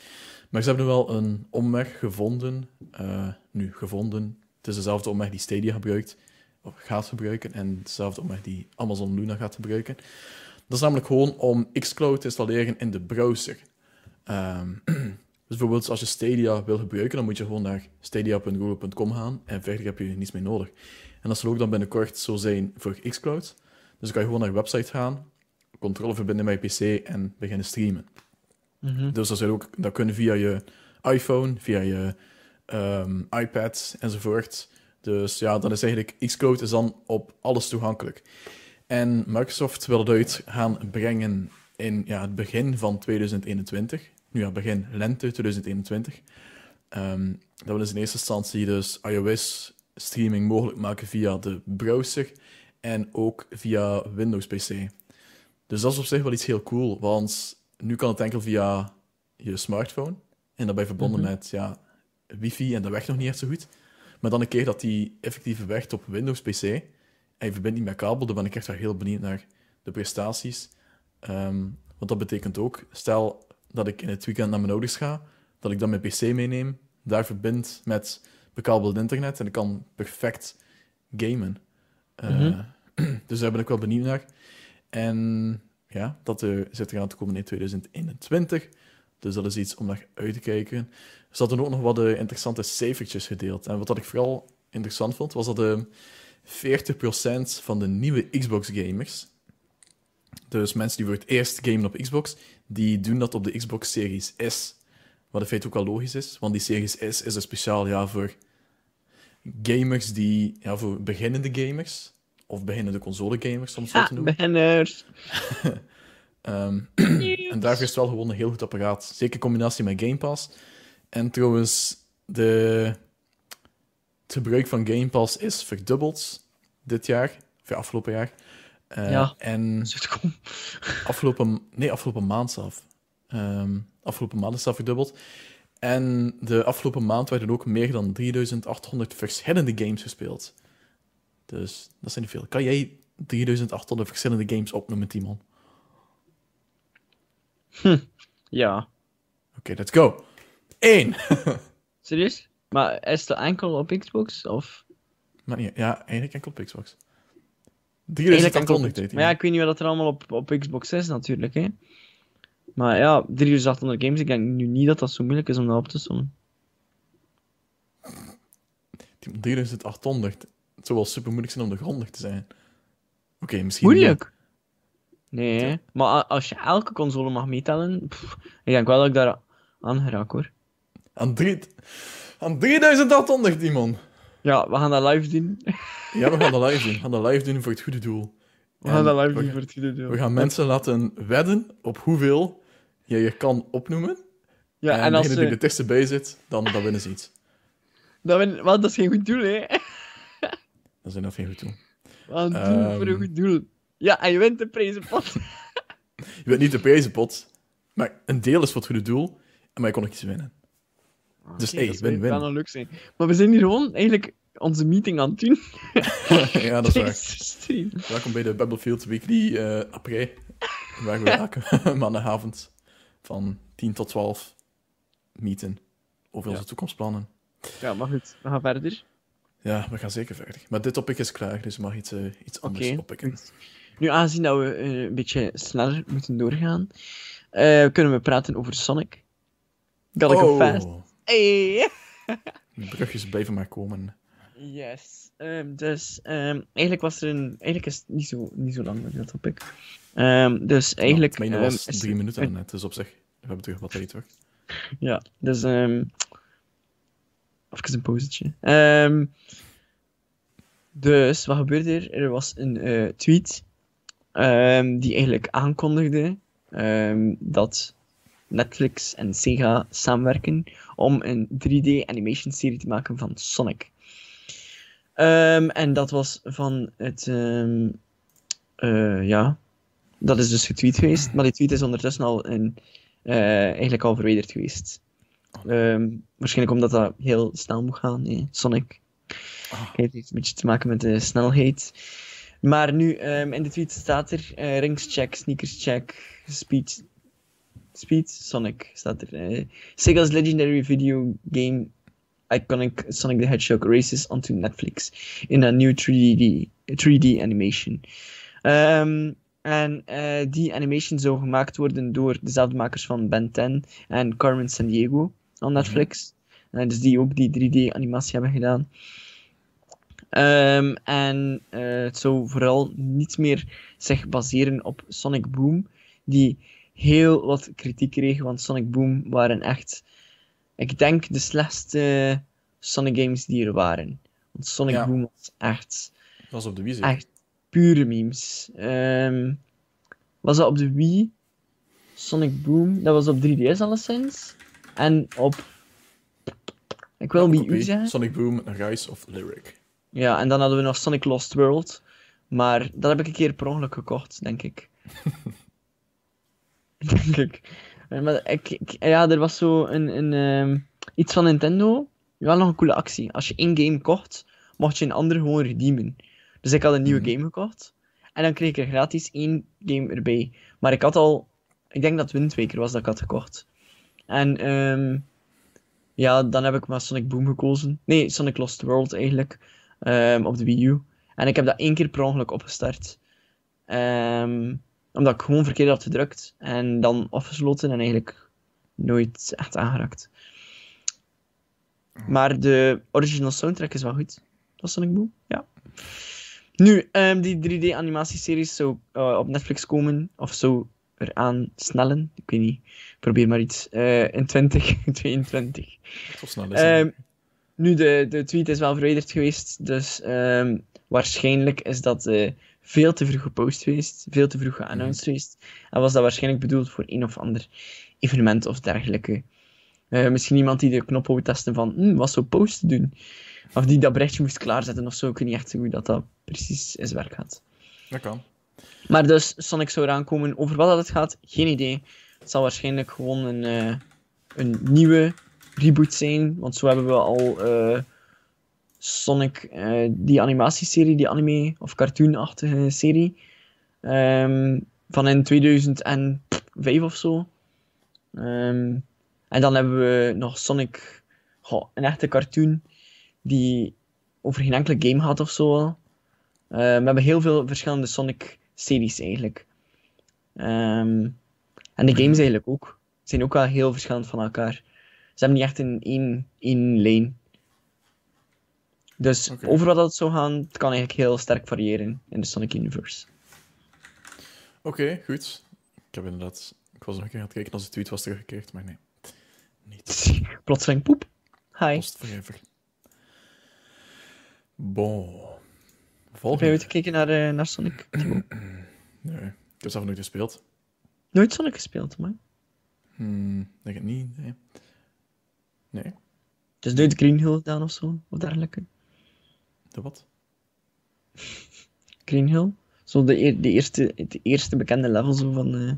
Maar ze hebben wel een omweg gevonden. eh, nu, gevonden. Het is dezelfde omweg die Stadia gebruikt, of gaat gebruiken, en dezelfde omweg die Amazon Luna gaat gebruiken. Dat is namelijk gewoon om xCloud te installeren in de browser. Ehm, dus bijvoorbeeld als je Stadia wil gebruiken, dan moet je gewoon naar stadia.google.com gaan en verder heb je niets meer nodig. En dat zal ook dan binnenkort zo zijn voor xCloud. Dus dan kan je gewoon naar je website gaan, controle verbinden met je PC en beginnen streamen. Mhm. Dus dat, zou ook, dat kunnen via je iPhone, via je ehm, iPad enzovoort. Dus ja, dan is eigenlijk xCloud is dan op alles toegankelijk. En Microsoft wil het uit gaan brengen in ja, het begin van 2021. Nu ja, begin lente 2021. Ehm dat willen ze in eerste instantie dus iOS streaming mogelijk maken via de browser en ook via Windows PC. Dus dat is op zich wel iets heel cool, want nu kan het enkel via je smartphone en daarbij verbonden Mhm. met ja, wifi en dat werkt nog niet echt zo goed. Maar dan een keer dat die effectief werkt op Windows PC en je verbindt niet met kabel, dan ben ik echt wel heel benieuwd naar de prestaties. Ehm, want dat betekent ook, stel dat ik in het weekend naar mijn ouders ga, dat ik dan mijn PC meeneem, daar verbind met bekabeld internet en ik kan perfect gamen. Eh, Mhm. dus daar ben ik wel benieuwd naar. En ja, dat eh, zit eraan te komen in 2021. Dus dat is iets om naar uit te kijken. Ze hadden ook nog wat eh, interessante cijfertjes gedeeld. En wat dat ik vooral interessant vond, was dat eh 40% van de nieuwe Xbox-gamers, dus mensen die voor het eerst gamen op Xbox, die doen dat op de Xbox Series S. Wat in feite ook wel logisch is, want die Series S is er speciaal ja, voor gamers die, ja, voor beginnende gamers, of beginnende console-gamers, om het zo Ja, te noemen. beginners. Ehm, en daarvoor is het wel gewoon een heel goed apparaat. Zeker in combinatie met Game Pass. En trouwens, de het gebruik van Game Pass is verdubbeld dit jaar, of ja, afgelopen jaar. Eh, Ja. En afgelopen, nee, afgelopen maand zelf. Ehm, afgelopen maand is dat verdubbeld. En de afgelopen maand werden ook meer dan 3800 verschillende games gespeeld. Dus dat zijn niet veel. Kan jij 3800 verschillende games opnoemen, Timon? Ja. Oké, let's go. 1. Serieus? Maar is het enkel op Xbox? Of... Maar niet, ja, eigenlijk enkel op Xbox. Eigenlijk enkel op 3800 Xbox. deed hij. Maar ja, ik weet niet wat er allemaal op, op Xbox is natuurlijk, hè. Maar ja, 3800 games, ik denk nu niet dat dat zo moeilijk is om dat op te sommen. 3800. Het zou wel super moeilijk zijn om de grondig te zijn. Oké, misschien. niet. Moeilijk? Nee, maar als je elke console mag meetellen, pff, ik denk wel dat ik daar aan geraak, hoor. Aan, drie, aan 3800, Timon. Ja, we gaan dat live doen. Ja, we gaan dat live doen. We gaan dat live doen voor het goede doel. We gaan En dat live doen voor het goede doel. We gaan mensen laten wedden op hoeveel je je kan opnoemen. Ja, en en, als degene die er dichtst bij zit, dan, dan winnen ze iets. Dat, we... wel, dat is geen goed doel, hè. Dat is nog geen goed doel. We gaan het doen voor een Ehm. goed doel. Ja, en je wint de prijzenpot. Je weet niet de prijzenpot, maar een deel is voor het goede doel. Maar je kon nog iets winnen. Dus, hey, dat win-win. kan leuk zijn. Maar we zijn hier gewoon eigenlijk onze meeting aan het doen. ja, dat is waar. Stream. Welkom bij de Battlefield Weekly eh après. Waar we elke maandagavond van 10 tot 12 meeten over onze toekomstplannen. Ja, maar goed. We gaan verder. Ja, we gaan zeker verder. Maar dit topic is klaar, dus je mag iets, eh, iets anders Oké. oppikken. Nu, aangezien dat we eh, een beetje sneller moeten doorgaan, kunnen we praten over Sonic. Got ik Oh, fast. Hey! de brugjes blijven maar komen. Yes. Ehm, dus um, eigenlijk was er een. Eigenlijk is het niet zo, niet zo lang dat topic. Um, dus eigenlijk. Mijn um, was drie er- minuten net, dus op zich, we hebben terug wat tijd terug. Ja, dus. Um, even een pauzetje. Dus wat gebeurde er? Er was een uh, tweet die eigenlijk aankondigde dat Netflix en Sega samenwerken om een 3D animation serie te maken van Sonic. Um, en dat was van het. Um, uh, ja, dat is dus getweet geweest, maar die tweet is ondertussen al een, uh, eigenlijk al verwijderd geweest. Um, waarschijnlijk omdat dat heel snel moet gaan, nee. Sonic. Oh. Het heeft een beetje te maken met de snelheid. Maar nu, um, in de tweet staat er uh, rings check, sneakers check, speed, speed, Sonic staat er. Sega's legendary video game iconic Sonic the Hedgehog races onto Netflix in a new 3D, 3D animation. Um, en uh, die animation zou gemaakt worden door dezelfde makers van Ben 10 en Carmen San Diego op Netflix. Mm-hmm. Uh, dus die ook die 3D-animatie hebben gedaan. Um, en uh, het zou vooral niet meer zich baseren op Sonic Boom, die heel wat kritiek kreeg, want Sonic Boom waren echt, ik denk, de slechtste Sonic games die er waren. Want Sonic ja. Boom was echt... Dat was op de Wii Echt pure memes. Um, was dat op de Wii? Sonic Boom, dat was op 3DS alleszins. En op... Ik wil Wii U zeggen. Sonic Boom, Rise of Lyric. Ja, en dan hadden we nog Sonic Lost World. Maar dat heb ik een keer per ongeluk gekocht, denk ik. denk ik. Maar ik, ik, ja, er was zo een, een um, iets van Nintendo. Wel nog een coole actie. Als je één game kocht, mocht je een andere gewoon redeemen. Dus ik had een nieuwe mm -hmm. game gekocht. En dan kreeg ik er gratis één game erbij. Maar ik had al... Ik denk dat Wind Waker was dat ik had gekocht. En um, ja, dan heb ik maar Sonic Boom gekozen. Nee, Sonic Lost World eigenlijk. Um, op de Wii U. En ik heb dat één keer per ongeluk opgestart. Um, omdat ik gewoon verkeerd had gedrukt. En dan afgesloten en eigenlijk nooit echt aangeraakt. Maar de original soundtrack is wel goed. Dat Sonic Boom, ja. Nu, um, die 3D-animatieseries zou uh, op Netflix komen, of zou eraan snellen. Ik weet niet, probeer maar iets. Uh, in 2022. Zo snel is um, nu, de, de tweet is wel verwijderd geweest, dus um, waarschijnlijk is dat veel te vroeg gepost geweest, veel te vroeg geannounced mm. geweest. En was dat waarschijnlijk bedoeld voor een of ander evenement of dergelijke. Uh, misschien iemand die de knop wou testen van, hm, wat zou posten doen? of die dat berichtje moest klaarzetten of zo. Ik weet niet echt hoe dat, dat precies in zijn werk gaat. Dat kan. Maar dus, Sonic zou eraan komen. Over wat dat het gaat, geen idee. Het zal waarschijnlijk gewoon een, eh, een nieuwe reboot zijn. Want zo hebben we al eh, Sonic, eh, die animatieserie, die anime- of cartoonachtige serie. ehm, van in 2005 of zo. Ehm, en dan hebben we nog Sonic, goh, een echte cartoon, die over geen enkele game gaat of zo. wel. Eh, we hebben heel veel verschillende Sonic-series eigenlijk. Ehm, en de games eigenlijk ook. Zijn ook wel heel verschillend van elkaar. Ze hebben niet echt een één, één lijn. Dus over wat dat zou gaan, het kan eigenlijk heel sterk variëren in de Sonic Universe. Oké, goed. Ik heb inderdaad... Ik was nog een keer aan het kijken als de tweet was teruggekeerd, maar nee. Niet. Plotseling poep. Hi. Lost forever. Bon. Heb Volgende. ooit gekeken naar, eh, naar Sonic? Nee, ik heb zelf nooit gespeeld. Nooit Sonic gespeeld, man. Hmm, denk het niet, nee. Nee, Dus nooit Green Hill gedaan of zo, of dergelijke. De wat? Green Hill. Zo de, de eerste, het eerste bekende level zo van eh,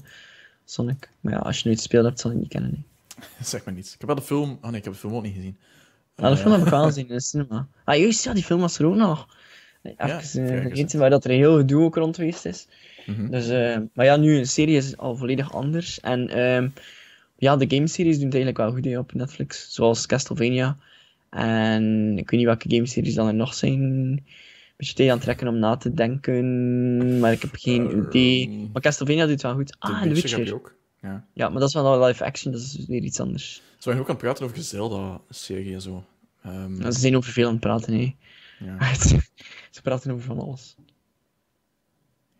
Sonic. Maar ja, als je nooit gespeeld hebt, zal je het niet kennen. Zeg maar niets. Ik heb wel de film... Oh nee, ik heb de film ook niet gezien. Ah, de Eh, film heb ik wel gezien in de cinema. Ah, juist, ja, die film was er ook nog. Even eh, vergeten waar dat er een heel gedoe ook rond geweest is. mhm. Dus, eh, maar ja, nu een serie is al volledig anders. En ehm, ja, de game-series doen het eigenlijk wel goed hè, op Netflix. Zoals Castlevania. En ik weet niet welke game-series dan er nog zijn. Een beetje tijd aan het trekken om na te denken. Maar ik heb geen Ehm, idee. Maar Castlevania doet het wel goed. Ah, en The Witcher heb je Witcher. ook. Ja. Ja, maar dat is wel live action, dat is weer iets anders. Ze waren ook aan het praten over Zelda-serie en zo. Ehm, Ze zijn over veel aan het praten, hè. ja, Ze praten over van alles.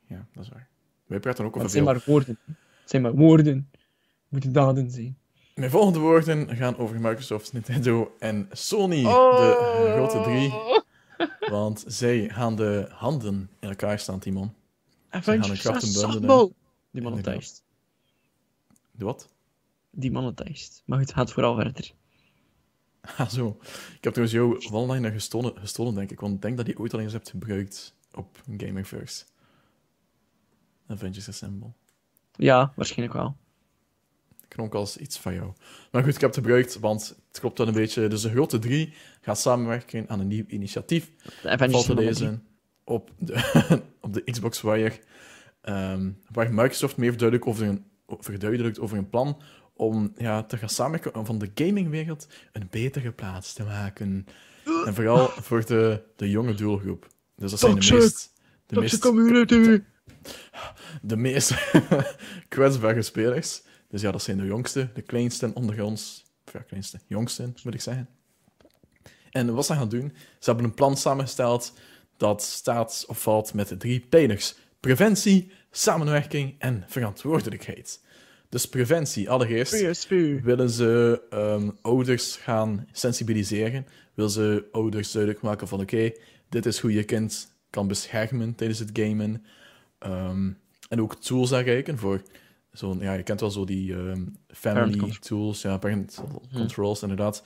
ja, dat is waar. Wij praten ook Maar over het zijn veel... maar woorden. Het zijn maar woorden. Het moeten daden zijn. Mijn volgende woorden gaan over Microsoft, Nintendo en Sony, Oh. de grote drie. Want zij gaan de handen in elkaar staan, Timon. Avengers krachten bundelen. Assemble! Die monetized. De wat? Die monetized. Maar het gaat vooral verder. Ah, zo. Ik heb trouwens jouw one-liner gestolen, gestolen, denk ik. Want ik denk dat je ooit al eens hebt gebruikt op Gamerverse. Avengers Assemble. Ja, waarschijnlijk wel. Klonk als iets van jou. Maar goed, ik heb het gebruikt, want het klopt wel een beetje. Dus de grote drie gaan samenwerken aan een nieuw initiatief. De Avengers valt te lezen op de, op de Xbox Wire, ehm, waar Microsoft meer verduidelijkt over een, verduidelijkt over een plan om ja, te gaan samenwerken om van de gamingwereld een betere plaats te maken. En vooral voor de, de jonge doelgroep. Dus dat zijn de meest, de meest, community! de meest kwetsbare spelers. Dus ja, dat zijn de jongste, de kleinsten onder ons. Of ja, kleinste, jongsten, moet ik zeggen. En wat ze gaan doen, ze hebben een plan samengesteld dat staat of valt met de drie pijlers. Preventie, samenwerking en verantwoordelijkheid. Dus preventie, allereerst willen ze ehm, ouders gaan sensibiliseren. Willen ze ouders duidelijk maken van oké, dit is hoe je kind kan beschermen tijdens het gamen. Ehm, en ook tools aanreiken voor zo'n, ja, je kent wel zo die ehm, family tools, ja, parent controls inderdaad.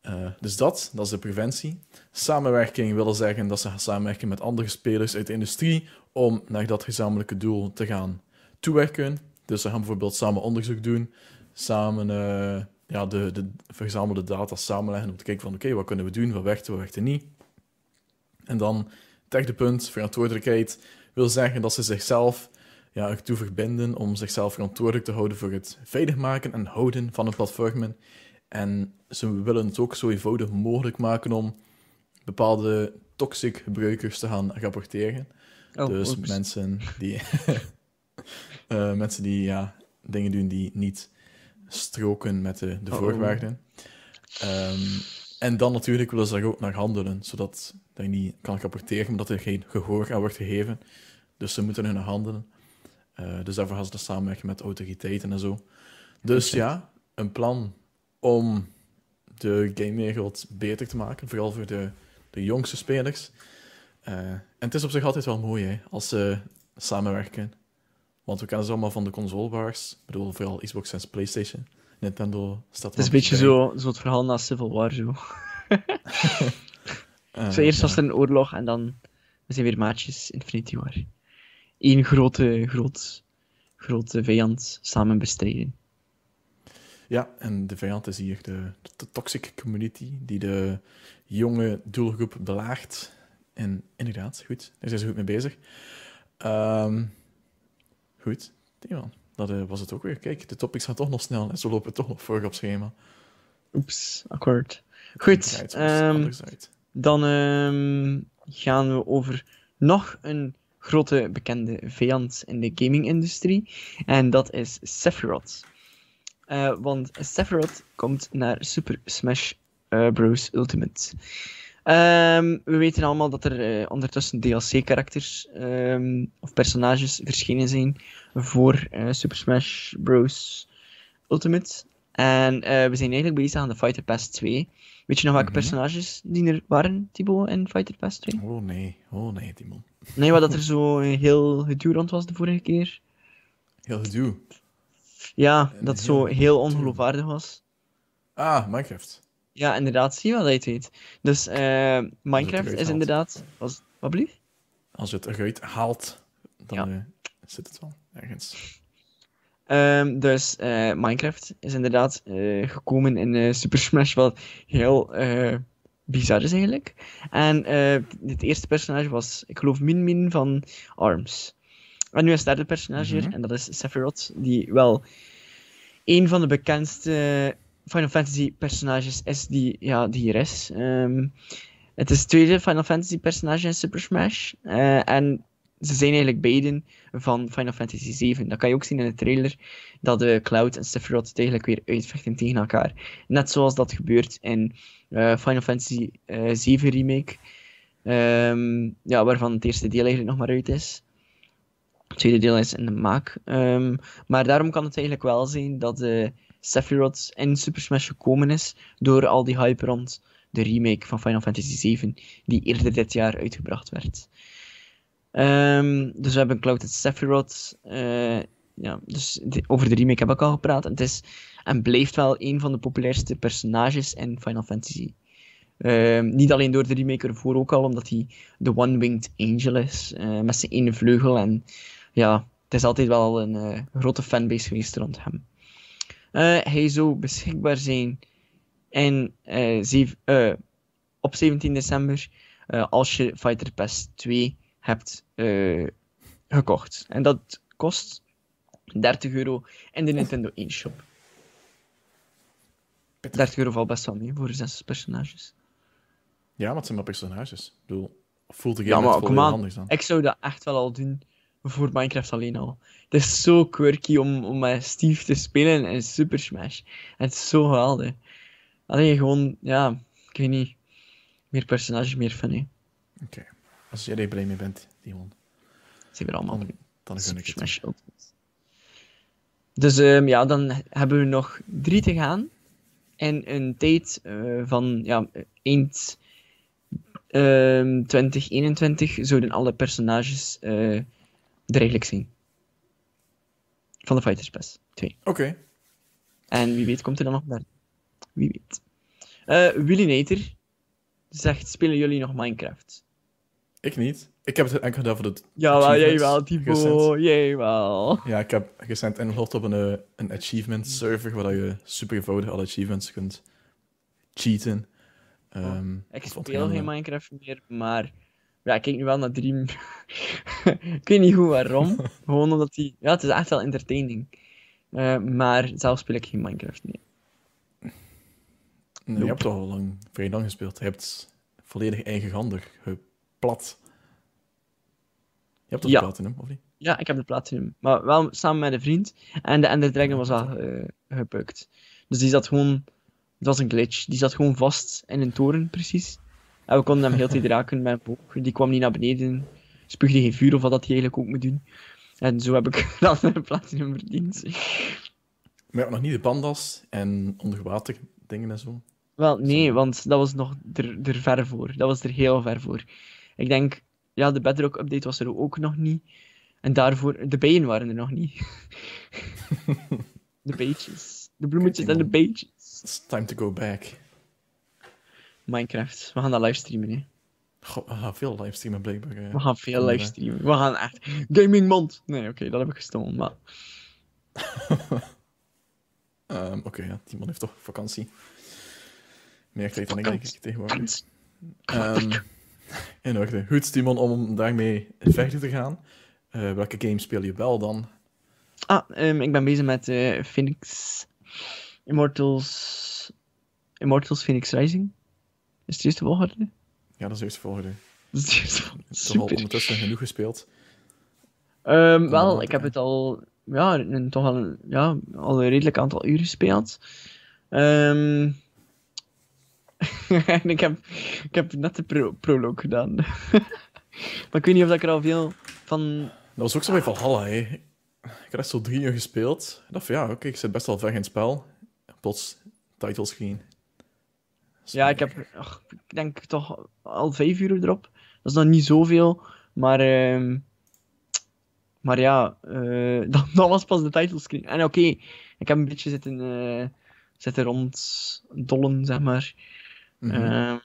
Eh, dus dat, dat is de preventie. Samenwerking wil zeggen dat ze gaan samenwerken met andere spelers uit de industrie om naar dat gezamenlijke doel te gaan toewerken. Dus ze gaan bijvoorbeeld samen onderzoek doen, samen eh, ja, de, de verzamelde data samenleggen om te kijken van oké, wat kunnen we doen, wat werkt, wat werkt er niet. En dan het derde punt, verantwoordelijkheid, wil zeggen dat ze zichzelf ja, ertoe verbinden om zichzelf verantwoordelijk te houden voor het veilig maken en houden van hun platformen. En ze willen het ook zo eenvoudig mogelijk maken om bepaalde toxic gebruikers te gaan rapporteren. Oh, dus mensen die, eh, mensen die ja, dingen doen die niet stroken met de, de Oh. voorwaarden. Ehm, en dan natuurlijk willen ze daar ook naar handelen, zodat dat je niet kan rapporteren, maar dat er geen gehoor aan wordt gegeven. Dus ze moeten naar handelen. Eh, dus daarvoor gaan ze samenwerken met autoriteiten en zo. Dus ja, een plan om de gamewereld beter te maken, vooral voor de, de jongste spelers. Eh, en het is op zich altijd wel mooi hè, als ze samenwerken. Want we kennen ze allemaal van de console wars. Ik bedoel, vooral Xbox en PlayStation. Nintendo staat Het is een beetje bij. zo, zo het verhaal na Civil War. Zo. Eh, Zo eerst ja. was er een oorlog en dan we zijn weer maatjes Infinity War. Eén grote, groot, grote vijand samen bestrijden. Ja, en de vijand is hier de, de toxic community, die de jonge doelgroep belaagt. En inderdaad, goed, daar zijn ze goed mee bezig. Ehm, goed, Timon, dat eh, was het ook weer. Kijk, de topics gaan toch nog snel en zo lopen we toch nog voor op schema. Oeps, akkoord. Goed, uit. dan ehm, gaan we over nog een grote bekende vijand in de gaming-industrie. En dat is Sephiroth. Eh, want Sephiroth komt naar Super Smash eh, Bros. Ultimate. Ehm, we weten allemaal dat er eh, ondertussen DLC-karakters ehm, of personages verschenen zijn voor Super Smash Bros. Ultimate. En we zijn eigenlijk bezig aan de Fighter Pass 2. Weet je nog welke Mhm. personages die er waren, Thibaut, in Fighter Pass 2? Oh nee, oh nee, Timon. Nee, wat dat er zo heel geduurd rond was de vorige keer. Heel gedoe. Ja, dat zo heel ongeloofwaardig was. Ah, Minecraft. Ja, inderdaad, zie je dat je het weet. Dus eh, Minecraft is haalt. inderdaad... Was, wat blief? Als je het eruit haalt, dan Ja. eh, zit het wel ergens. Ehm, dus eh, Minecraft is inderdaad gekomen in Super Smash, wat heel eh, bizar is eigenlijk. En eh, het eerste personage was, ik geloof, Min Min van ARMS. En nu is het derde personage hier, Mhm. en dat is Sephiroth, die wel een van de bekendste Final Fantasy personages is die, ja, die hier is. Ehm, het is het tweede Final Fantasy personage in Super Smash. eh, en ze zijn eigenlijk beiden van Final Fantasy 7. Dat kan je ook zien in de trailer, dat de Cloud en Sephiroth het eigenlijk weer uitvechten tegen elkaar. Net zoals dat gebeurt in eh, Final Fantasy eh 7 Remake, Ehm, ja, waarvan het eerste deel eigenlijk nog maar uit is. Het tweede deel is in de maak. Ehm, maar daarom kan het eigenlijk wel zijn dat eh Sephiroth in Super Smash gekomen is door al die hype rond de remake van Final Fantasy 7, die eerder dit jaar uitgebracht werd. Ehm, dus we hebben Cloud en Sephiroth. eh, ja, dus over de remake heb ik al gepraat. Het is en blijft wel een van de populairste personages in Final Fantasy. Ehm, niet alleen door de remake ervoor ook al, omdat hij de One-Winged Angel is, eh, met zijn ene vleugel. En ja, het is altijd wel een eh, grote fanbase geweest rond hem. Hij zou beschikbaar zijn in, op 17 december als je Fighter Pass 2 hebt eh, gekocht. En dat kost 30 euro in de Nintendo 1 shop. 30 euro valt best wel mee voor zes personages. Ja, maar het zijn maar personages. Ik bedoel, voelt de Ja, game maar aan. anders dan? Ik zou dat echt wel al doen voor Minecraft alleen al. Het is zo quirky om, om met Steve te spelen in Super Smash. Het is zo geweldig. Alleen gewoon, ja, ik weet niet. Meer personages, meer fun. Oké. Als jij er blij mee bent, Dion, Zijn we allemaal dan, dan gun ik het. Dus ehm, ja, dan hebben we nog drie te gaan. En een tijd eh, van ja, eind ehm 2021 zouden alle personages eh, er eigenlijk zijn. Van de Fighters Pass 2. Oké. En wie weet komt er dan nog bij. Wie weet. Eh Willy Nater zegt, spelen jullie nog Minecraft? Ik niet. Ik heb het enkel gedaan voor de Ja, wel, jij wel, recent. Jij wel. Ja, ik heb recent ingelogd op een, eh, een achievement server waar je super eenvoudig alle achievements kunt cheaten. Ehm, Ik speel geen Minecraft meer, maar ja, ik kijk nu wel naar Dream. ik weet niet goed waarom. Gewoon omdat die. Ja, het is echt wel entertaining. Eh, maar zelf speel ik geen Minecraft meer. Nee, je hebt toch al lang, vrij lang gespeeld. Je hebt volledig eigenhandig geplat. Je hebt toch Ja. de platinum, of niet? Ja, ik heb de Platinum. Maar wel samen met een vriend. En de Ender Dragon was al eh gepukt. Dus die zat gewoon. Het was een glitch. Die zat gewoon vast in een toren, precies. En we konden hem heel tijd raken met een boog. Die kwam niet naar beneden. Spuugde geen vuur of wat dat hij eigenlijk ook moet doen. En zo heb ik dan een Platinum verdiend. Maar je hebt nog niet de pandas en onderwater dingen en zo. Wel, nee, want dat was nog er, er ver voor. Dat was er heel ver voor. Ik denk, ja, de Bedrock update was er ook nog niet. En daarvoor, de bijen waren er nog niet. de beetjes. De bloemetjes en de beetjes. It's time to go back. Minecraft. We gaan dat livestreamen, hè. Goh, we gaan veel livestreamen blijkbaar. eh. We gaan veel livestreamen. We gaan echt... Gaming Mond! Nee, oké, dat heb ik gestolen, maar... Ehm, Oké, ja, die man heeft toch vakantie. Meer tijd dan ik, denk ik, tegenwoordig. Ehm, in orde. Goed, Timon, om daarmee verder te gaan. Eh, welke game speel je wel dan? Ah, ehm, ik ben bezig met eh, Phoenix... Immortals... Immortals Phoenix Rising. Is het eerste volgorde? Ja, dat is de eerste volgende. Dat is het eerste volgorde. Heb al Super. ondertussen genoeg gespeeld. Ehm, wel, ik heb het al, ja, een, toch al, ja, al een redelijk aantal uren gespeeld. Ehm, en ik heb, ik heb net de pro proloog gedaan. maar ik weet niet of ik er al veel van... Dat was ook zo bij Valhalla, hè. Ik had echt zo drie uur gespeeld. Ik dacht van, ja, oké, ik zit best wel ver in het spel. En plots, title screen. Ja, ik heb, ach, ik denk toch al vijf uur erop. Dat is nog niet zoveel, maar... ehm, maar ja, eh, dat, dat was pas de titlescreen. En oké, ik heb een beetje zitten, eh, zitten ronddollen, zeg maar. Mhm. Ehm,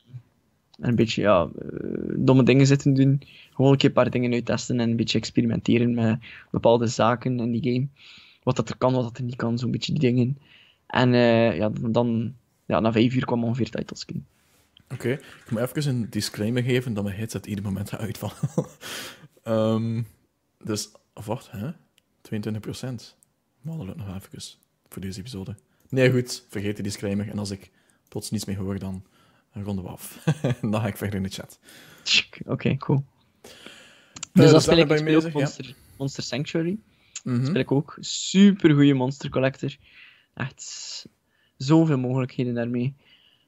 en een beetje, ja, eh, domme dingen zitten doen. Gewoon een keer een paar dingen uittesten en een beetje experimenteren met bepaalde zaken in die game. Wat dat er kan, wat dat er niet kan, zo'n beetje die dingen. En eh, ja, dan, dan ja, na vijf uur kwam ongeveer titelscreen. Oké, ik moet even een disclaimer geven dat mijn headset ieder moment gaat uitvallen. Ehm, dus, of wacht, hè? 22 procent. Dat lukt nog even voor deze episode. Nee, goed, vergeet de disclaimer. En als ik plots niets meer hoor, dan ronden we af. dan ga ik verder in de chat. Oké, cool. Eh, Dus dan dus speel ik, ik speel ook ja. Monster, Sanctuary. Mhm. speel ik ook. Super goede Monster Collector. Echt zoveel mogelijkheden daarmee.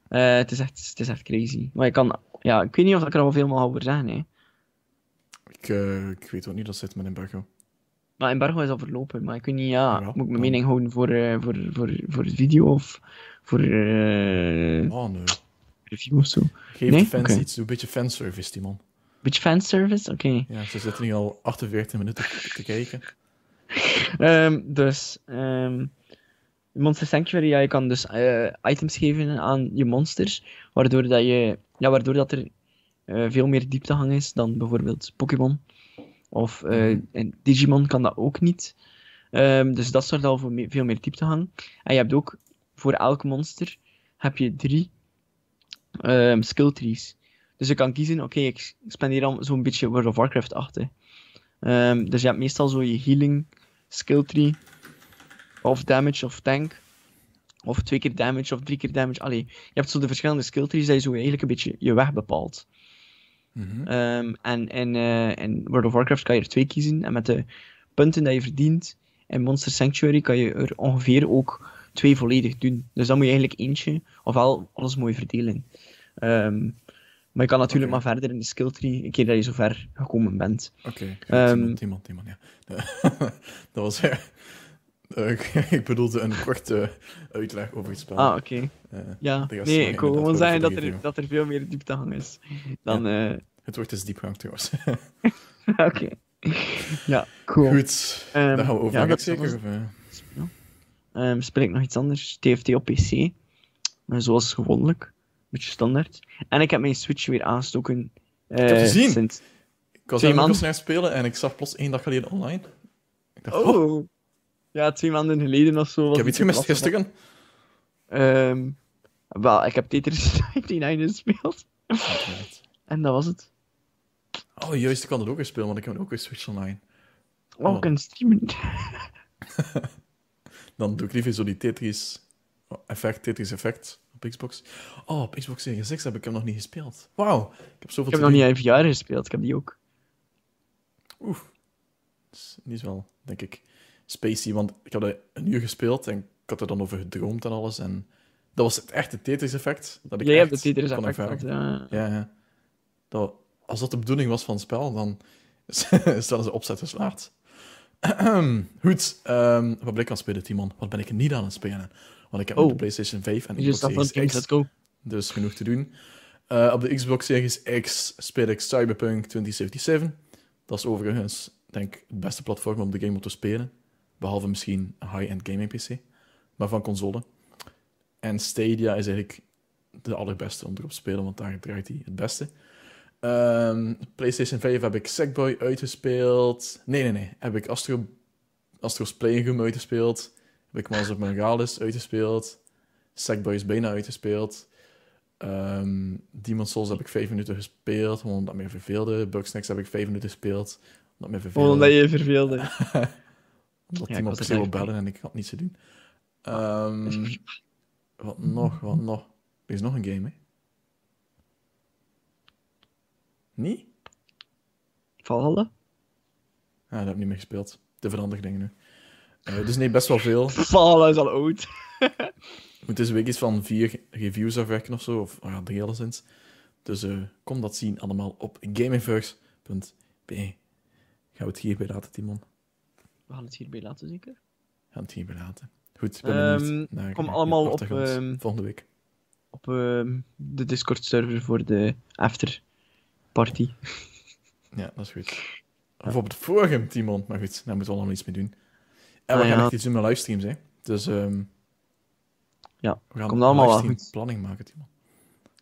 Eh, het, is echt, het is echt crazy. Maar ik kan, ja, ik weet niet of ik er al veel mag over zeggen. Hè. ik, eh, ik weet ook niet, dat zit met embargo. Maar embargo is al verlopen. Maar ik weet niet, ja, Ja, moet ik mijn dan- mening houden voor, voor, voor, voor het video of voor Oh, nee. Review of zo. Geef Nee? de fans iets. Doe een beetje fanservice, die man. Beetje fanservice? Oké. Ja, ze zitten nu al 48 minuten te kijken. Ehm, dus, ehm, Monster Sanctuary, ja, je kan dus eh, items geven aan je monsters, waardoor dat, je, ja, waardoor dat er eh, veel meer dieptehang is dan bijvoorbeeld Pokémon. Of eh, Mhm. en Digimon kan dat ook niet. Ehm, dus dat zorgt al voor me- veel meer dieptehang. En je hebt ook, voor elk monster, heb je drie ehm, skill trees. Dus je kan kiezen, oké, ik spendeer al zo'n beetje World of Warcraft achter. Ehm, dus je hebt meestal zo je healing skill tree. Of damage of tank. Of twee keer damage of drie keer damage. Allee, je hebt zo de verschillende skill trees dat je zo eigenlijk een beetje je weg bepaalt. Mhm. Ehm, en in, eh, in World of Warcraft kan je er twee kiezen. En met de punten die je verdient in Monster Sanctuary kan je er ongeveer ook twee volledig doen. Dus dan moet je eigenlijk eentje, ofwel alles mooi verdelen. Ehm, maar je kan natuurlijk maar verder in de skill tree, een keer dat je zo ver gekomen bent. Oké, Ehm, iemand, iemand, iemand, ja. dat was... eh, eh, ik bedoelde een korte uitleg over het spel. Ah, oké. Eh, Ja, nee, ik wil gewoon zeggen dat er, dat er veel meer dieptehang is dan... het wordt dus diepgang trouwens. Oké. Ja, cool. Goed, Ehm, daar gaan we over ja, dat- zeker. Of, Ehm, speel ik nog iets anders? TFT op PC. Eh, zoals gewoonlijk. Beetje standaard. En ik heb mijn Switch weer aangestoken. eh, heb gezien. Sinds... ik was man. naar spelen en ik zag plots één dag geleden online. Ik dacht, oh, Oh! Ja, twee maanden geleden of zo. ik heb iets gemist gisteren. Ehm, wel, ik heb Tetris 99 gespeeld. En dat was het. Oh, juist, ik kan het ook weer spelen, want ik heb ook weer Switch online. Oh, Oh. ik kan streamen. Dan doe ik liever zo die Tetris effect, Tetris effect op Xbox. Oh, op Xbox Series X heb ik hem nog niet gespeeld. Wauw, ik heb zoveel Ik heb nog niet even VR gespeeld, ik heb die ook. Oeh. Dus die is wel, denk ik, spacey. Want ik had er een uur gespeeld en ik had er dan over gedroomd en alles. En dat was het echte Tetris-effect. Dat ik Jij hebt echt de Tetris kon effect ervaren. gehad, ja. Ja, ja. Dat, als dat de bedoeling was van het spel, dan stellen ze opzet geslaagd. Goed, ehm, wat ben ik aan het spelen, Timon? Wat ben ik niet aan het spelen? Want ik heb Oh. de PlayStation 5 en Xbox Series X, let's go. dus genoeg te doen. Eh, op de Xbox Series X speel ik Cyberpunk 2077. Dat is overigens, denk ik, het beste platform om de game op te spelen. Behalve misschien een high-end gaming PC, maar van console. En Stadia is eigenlijk de allerbeste om erop te spelen, want daar draait hij het beste. Ehm, PlayStation 5 heb ik Sackboy uitgespeeld. Nee, nee, nee. Heb ik Astro, Astro's Playroom uitgespeeld. Heb ik Miles of Morales uitgespeeld. Sackboy is bijna uitgespeeld. Ehm Demon's Souls heb ik 5 minuten gespeeld, omdat dat me verveelde. Bugsnax heb ik 5 minuten gespeeld, omdat me verveelde. Omdat je verveelde. Omdat Ja, iemand per er wil bellen en ik had niets te doen. Ehm, wat nog, wat nog? Er is nog een game, hè? Niet? Valhalla? Ja, dat heb ik niet meer gespeeld. De veranderingen nu. Eh, dus nee, best wel veel. Valhalla is al oud. Ik moet deze week iets van vier reviews afwerken of zo. Of oh ja, drie alleszins. Dus eh, kom dat zien allemaal op gamingverse.be. Gaan we het hierbij laten, Timon? We gaan het hierbij laten, zeker? Gaan we het hierbij laten. Goed, ik ben benieuwd naar kom allemaal op, ehm, volgende week. Op ehm, de Discord-server voor de Ja, dat is goed. Of op het forum, Timon. Maar goed, daar moeten we allemaal iets mee doen. En Ah, we gaan ja. echt iets doen met livestreams, hè. Dus ehm Ja, we gaan komt allemaal wel goed. planning maken, Timon.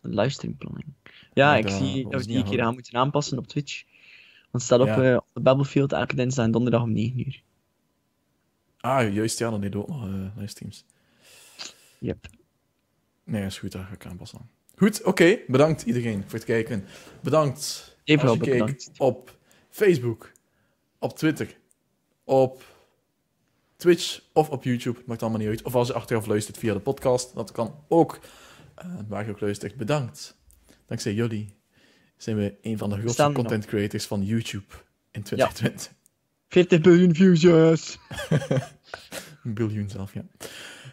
Een livestreamplanning. Ja, Ja, ik zie dat we die een keer gaan moeten aanpassen op Twitch. Want staat op, eh, op de Battlefield elke dinsdag en donderdag om 9 uur. Ah, juist, ja, dan deed ook nog eh, livestreams. Yep. Nee, is goed, daar ga ik aanpassen. Goed, oké. Bedankt iedereen voor het kijken. Bedankt Even als je keek bedankt. op Facebook, op Twitter, op Twitch of op YouTube. Maakt allemaal niet uit. Of als je achteraf luistert via de podcast, dat kan ook. Eh, waar je ook luistert, bedankt. Dankzij jullie zijn we een van de grootste content creators van YouTube in 2020. 40 biljoen views, yes! Een biljoen zelf, ja.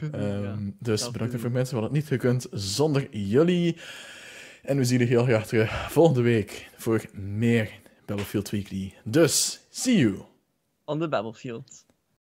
Ja. Ehm, dus bedankt voor mensen wat het niet gekund zonder jullie. En we zien jullie heel graag terug volgende week voor meer Battlefield Weekly. Dus, see you! On the Battlefield.